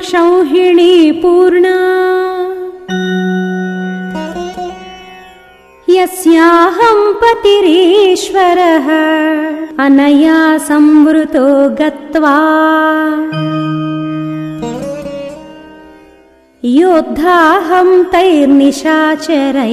क्षौहिणी पूर्णा यस्याहं पतिरीश्वरः अनया संवृतो गत्वा योद्धाहं तैर्निशाचरैः